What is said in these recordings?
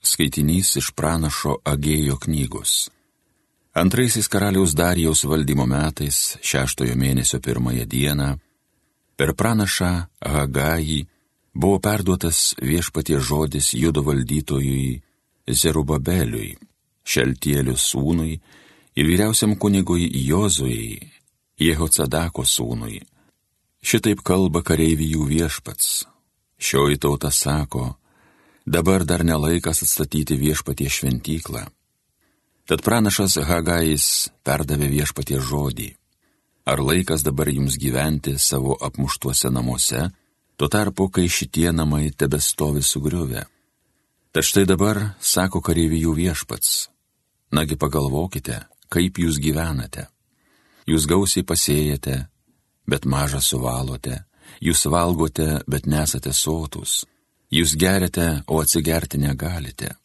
Skaitinys iš pranašo Agėjo knygos. Antraisiais karaliaus Darijaus valdymo metais, šeštojo mėnesio pirmąją dieną, per pranašą Hagajį buvo perduotas viešpatie žodis judo valdytojui Zerubabeliui, Šeltielių sūnui ir vyriausiam kunigui Jozujai, Jehocadako sūnui. Šitaip kalba kareivijų viešpats. Šioji tauta sako, dabar dar nelaikas atstatyti viešpatie šventyklą. Tad pranašas Hagais perdavė viešpatie žodį. Ar laikas dabar jums gyventi savo apmuštuose namuose, tuo tarpu, kai šitie namai tebestovi sugriuvę? Tad štai dabar, sako kareivijų viešpats, nagi pagalvokite, kaip jūs gyvenate. Jūs gausiai pasėjate, bet mažą suvalote, jūs valgote, bet nesate sotus Jūs geriate, o atsigerti negalite.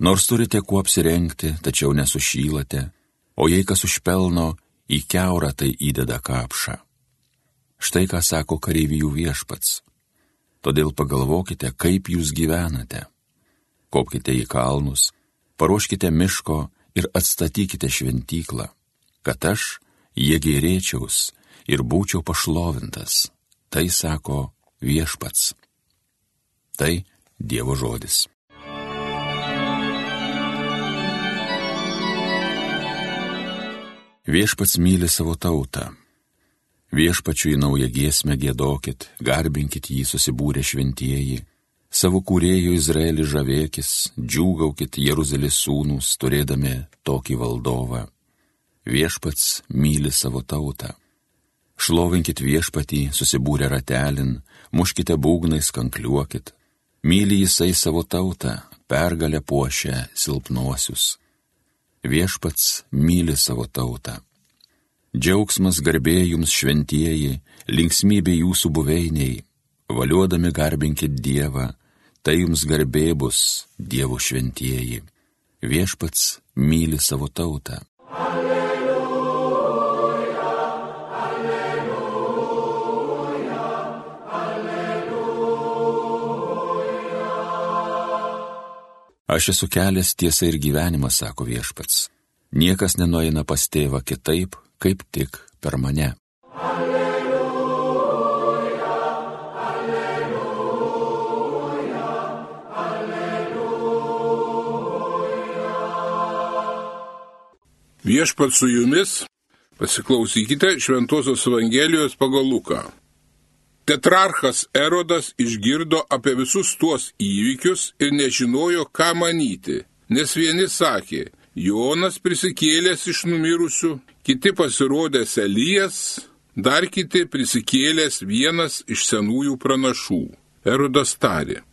Nors turite kuo apsirengti, tačiau nesušylate, o jei kas užpelno, į keurą tai įdeda kapšą. Štai ką sako kareivijų viešpats. Todėl pagalvokite, kaip jūs gyvenate. Kopkite į kalnus, paruoškite miško ir atstatykite šventyklą, kad aš jie gerėčiaus ir būčiau pašlovintas. Tai sako viešpats. Tai Dievo žodis. Viešpats myli savo tautą. Viešpačiui naują giesmę gėdokit, garbinkit jį susibūrę šventieji, savo kūrėjų Izraelį žavėkis, džiūgaukit Jeruzalės sūnus, turėdami tokį valdovą. Viešpats myli savo tautą. Šlovinkit viešpatį, susibūrę ratelin, muškite būgnais, kankliuokit, Myli jisai savo tautą, pergalę puošia silpnuosius. Viešpats myli savo tautą. Džiaugsmas garbė jums šventieji, linksmybė jūsų buveiniai, valiuodami garbinkit Dievą, tai jums garbė bus Dievo šventieji. Viešpats myli savo tautą. Aš esu kelias tiesa ir gyvenimas, sako viešpats. Niekas nenueina pas tėvą kitaip, kaip tik per mane. Alleluja, alleluja, alleluja. Viešpats su jumis, pasiklausykite Šventojios Evangelijos pagal Luką. Tetrarchas Erodas išgirdo apie visus tuos įvykius ir nežinojo, ką manyti, nes vieni sakė, Jonas prisikėlęs iš numirusių, kiti pasirodęs Elijas, dar kiti prisikėlęs vienas iš senųjų pranašų. Erodas tarė,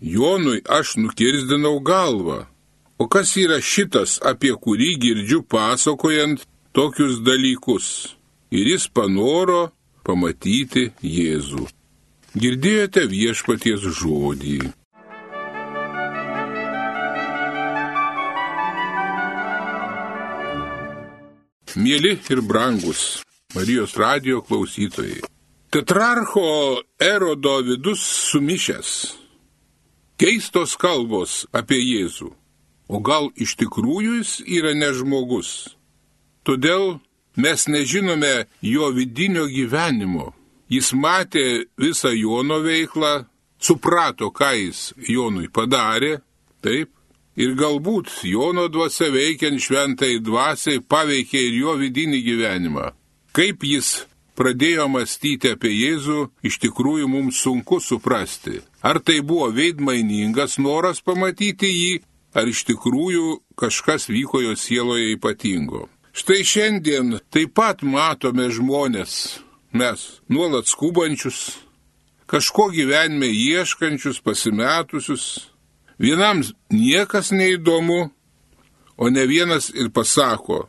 Jonui aš nukirzdinau galvą, o kas yra šitas, apie kurį girdžiu pasakojant tokius dalykus? Ir jis panoro pamatyti Jėzų. Girdėjote viešpaties žodį. Mėly ir brangus Marijos radio klausytojai. Tetrarcho erodo vidus sumišęs. Keistos kalbos apie Jėzų. O gal iš tikrųjų jis yra nežmogus? Todėl Mes nežinome jo vidinio gyvenimo. Jis matė visą Jono veiklą, suprato, ką jis Jonui padarė, taip, ir galbūt Jono dvasia veikiant šventai dvasiai paveikė ir jo vidinį gyvenimą. Kaip jis pradėjo mąstyti apie Jėzų, iš tikrųjų mums sunku suprasti. Ar tai buvo veidmainingas noras pamatyti jį, ar iš tikrųjų kažkas vyko jo sieloje ypatingo. Štai šiandien taip pat matome žmonės, mes nuolat skubančius, kažko gyvenime ieškančius, pasimetusius. Vienam niekas neįdomu, o ne vienas ir pasako,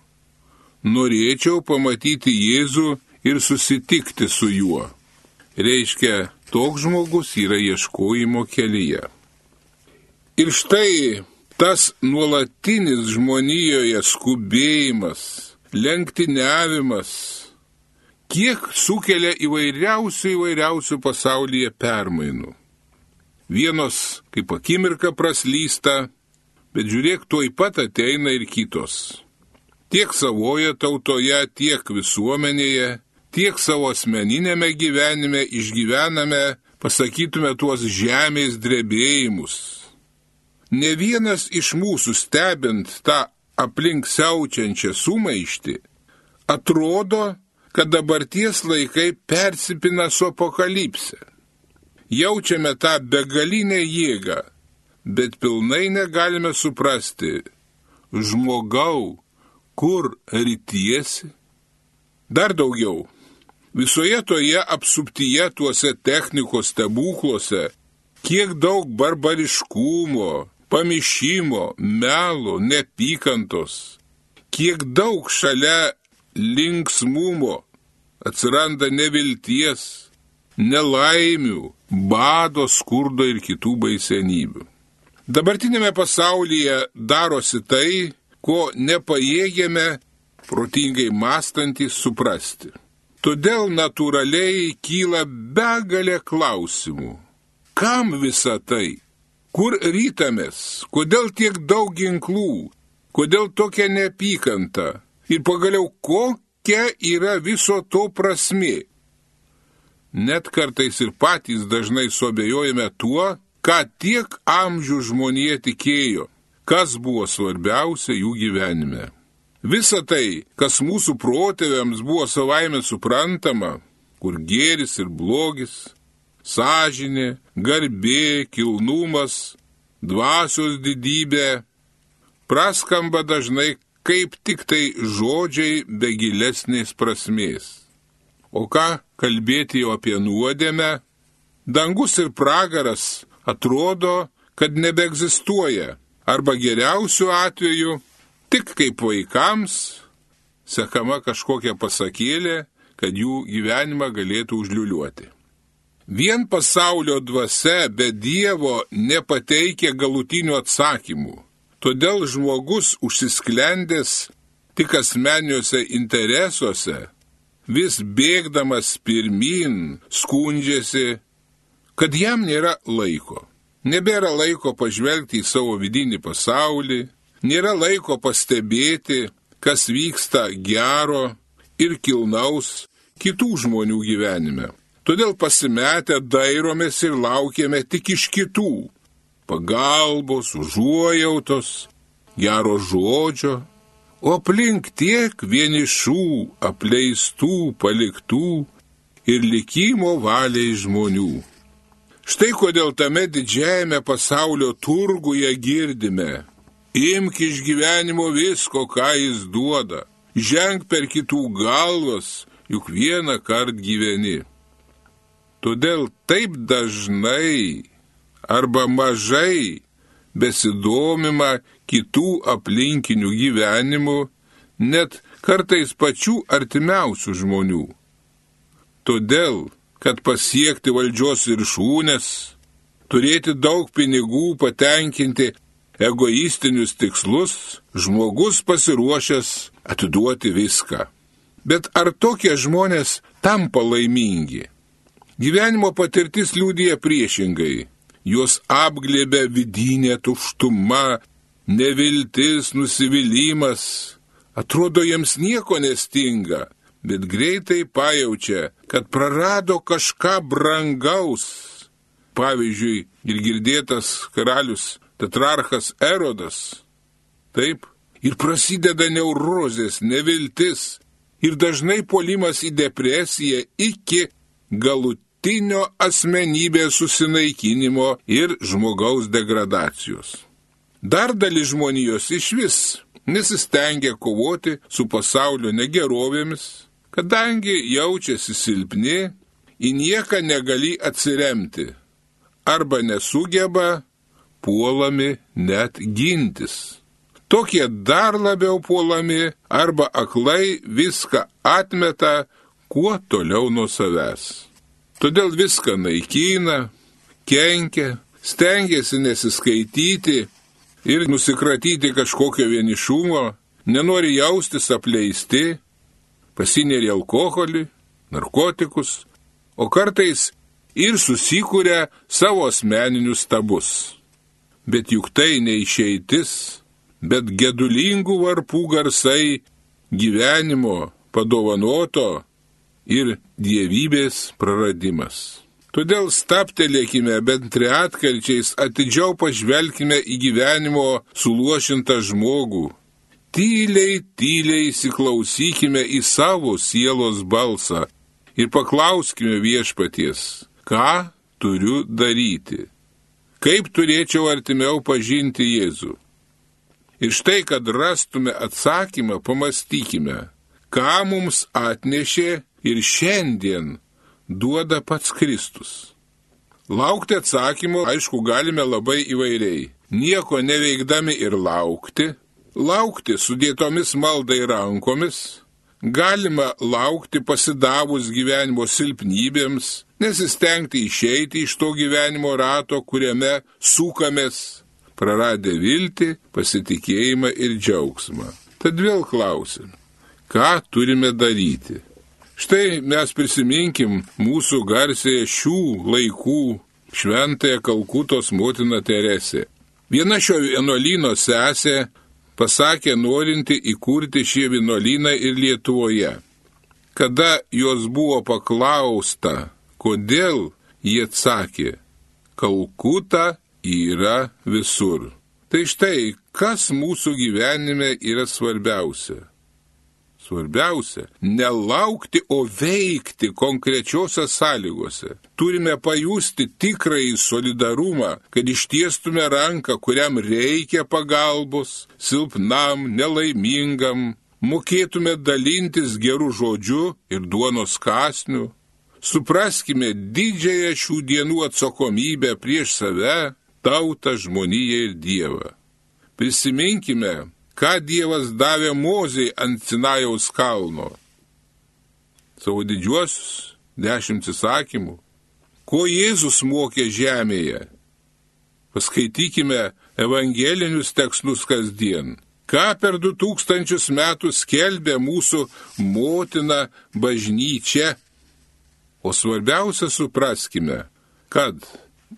norėčiau pamatyti Jėzų ir susitikti su juo. Reiškia, toks žmogus yra ieškojimo kelyje. Ir štai tas nuolatinis žmonijoje skubėjimas, lenktyniavimas, kiek sukelia įvairiausių įvairiausių pasaulyje permainų. Vienos kaip akimirka praslysta, bet žiūrėk, tuoj pat ateina ir kitos. Tiek savoje tautoje, tiek visuomenėje, tiek savo asmeninėme gyvenime išgyvename, pasakytume, tuos žemės drebėjimus. Ne vienas iš mūsų stebint tą aplink siaučiančią sumaištį, atrodo, kad dabarties laikai persipina su apokalipse. Jaučiame tą begalinę jėgą, bet pilnai negalime suprasti, žmogau, kur rytiesi. Dar daugiau, visoje toje apsuptyje tuose technikos stebukluose, kiek daug barbariškumo, pamišimo, melo, nepykantos, kiek daug šalia linksmumo atsiranda nevilties, nelaimių, bado, skurdo ir kitų baisenybių. Dabartinėme pasaulyje darosi tai, ko nepajėgėme protingai mąstantys suprasti. Todėl natūraliai kyla begalė klausimų. Kam visa tai? Kur rytamės? Kodėl tiek daug ginklų? Kodėl tokia neapykanta? Ir pagaliau, kokia yra viso to prasme? Net kartais ir patys dažnai sobėjojame tuo, ką tiek amžių žmonėje tikėjo, kas buvo svarbiausia jų gyvenime. Visa tai, kas mūsų protėviams buvo savaime suprantama, kur gėris ir blogis, sąžinė, garbė, kilnumas, dvasios didybė, praskamba dažnai kaip tik tai žodžiai be gilesnės prasmės. O ką kalbėti jau apie nuodėmę? Dangus ir pragaras atrodo, kad nebeegzistuoja, arba geriausiu atveju tik kaip vaikams sekama kažkokia pasakėlė, kad jų gyvenimą galėtų užliuliuoti. Vien pasaulio dvasia be Dievo nepateikia galutinių atsakymų. Todėl žmogus užsisklendęs tik asmeniniuose interesuose, vis bėgdamas pirmin, skundžiasi, kad jam nėra laiko. Nebėra laiko pažvelgti į savo vidinį pasaulį, nėra laiko pastebėti, kas vyksta gero ir kilnaus kitų žmonių gyvenime. Todėl pasimetę dairomės ir laukiame tik iš kitų, pagalbos, užuojautos, gero žodžio, o aplink tiek vienišų, apleistų, paliktų ir likimo valiai žmonių. Štai kodėl tame didžiajame pasaulio turguje girdime, imk iš gyvenimo visko, ką jis duoda, ženk per kitų galvas, juk vieną kartą gyveni. Todėl taip dažnai arba mažai besidomima kitų aplinkinių gyvenimų, net kartais pačių artimiausių žmonių. Todėl, kad pasiekti valdžios viršūnės, turėti daug pinigų, patenkinti egoistinius tikslus, žmogus pasiruošęs atiduoti viską. Bet ar tokie žmonės tampa laimingi? Gyvenimo patirtis liūdija priešingai juos apglėbė vidinė tuštuma, neviltis, nusivylimas. Atrodo, jiems nieko nestinga, bet greitai pajaučia, kad prarado kažką brangaus. Pavyzdžiui, ir girdėtas karalius tetrarchas Erodas. Taip, ir prasideda neurozės, neviltis ir dažnai polimas į depresiją iki galutinio nuolatinio asmenybės susinaikinimo ir žmogaus degradacijos. Dar dalis žmonijos iš vis nesistengia kovoti su pasaulio negerovėmis, kadangi jaučiasi silpni, į nieką negali atsiremti arba nesugeba puolami net gintis. Tokie dar labiau puolami arba aklai viską atmeta kuo toliau nuo savęs. Todėl viską naikina, kenkia, stengiasi nesiskaityti ir nusikratyti kažkokio vienišumo, nenori jaustis apleisti, pasinėri alkoholį, narkotikus, o kartais ir susikūrė savo asmeninius stabus. Bet juk tai neišeitis, bet gedulingų varpų garsai gyvenimo padovanoto ir dievybės praradimas. Todėl staptelėkime bent retkarčiais, atidžiau pažvelkime į gyvenimo suluošintą žmogų. Tyliai, tyliai įsiklausykime į savo sielos balsą ir paklauskime viešpaties, ką turiu daryti. Kaip turėčiau artimiau pažinti Jėzų. Ir štai, kad rastume atsakymą, pamastykime, ką mums atnešė ir šiandien duoda pats Kristus. Laukti atsakymo, aišku, galime labai įvairiai. Nieko neveikdami ir laukti, laukti sudėtomis maldai rankomis, galima laukti pasidavus gyvenimo silpnybėms, nesistengti išeiti iš to gyvenimo rato, kuriame sukamės, praradę viltį, pasitikėjimą ir džiaugsmą. Tad vėl klausim, ką turime daryti? Štai mes prisiminkim mūsų garsėje šių laikų šventąją Kalkutos motiną Teresę. Viena šio vienuolyno sesė pasakė norinti įkurti šį vienuolyną ir Lietuvoje. Kada jos buvo paklausta, kodėl, jie atsakė, Kalkuta yra visur. Tai štai, kas mūsų gyvenime yra svarbiausia? Svarbiausia - nelaukti, o veikti konkrečiose sąlygose. Turime pajusti tikrąjį solidarumą, kad ištiestume ranką, kuriam reikia pagalbos, silpnam, nelaimingam, mokėtume dalintis gerų žodžių ir duonos kasnių. Supraskime didžiąją šių dienų atsakomybę prieš save, tautą, žmoniją ir Dievą. Prisiminkime, ką Dievas davė Mozei ant Sinajaus kalno. Savo didžiuosius dešimt įsakymų. Ko Jėzus mokė žemėje? Paskaitykime evangelinius tekstus kasdien. Ką per du tūkstančius metų skelbė mūsų motina bažnyčia. O svarbiausia supraskime, kad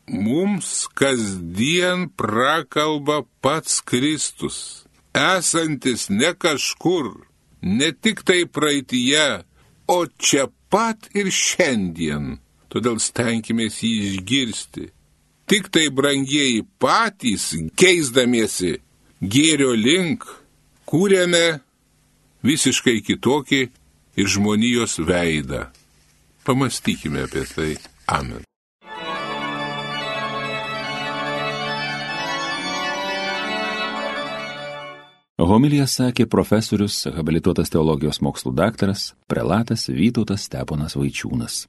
mums kasdien prakalba pats Kristus esantis ne kažkur, ne tik tai praeitie, o čia pat ir šiandien. Todėl stenkimės jį išgirsti. Tik tai brangieji patys, keisdamiesi gėrio link, kūrėme visiškai kitokį ir žmonijos veidą. Pamastykime apie tai. Amen. Homilija sakė profesorius, habilituotas teologijos mokslų daktaras, prelatas Vytautas Steponas Vaičiūnas.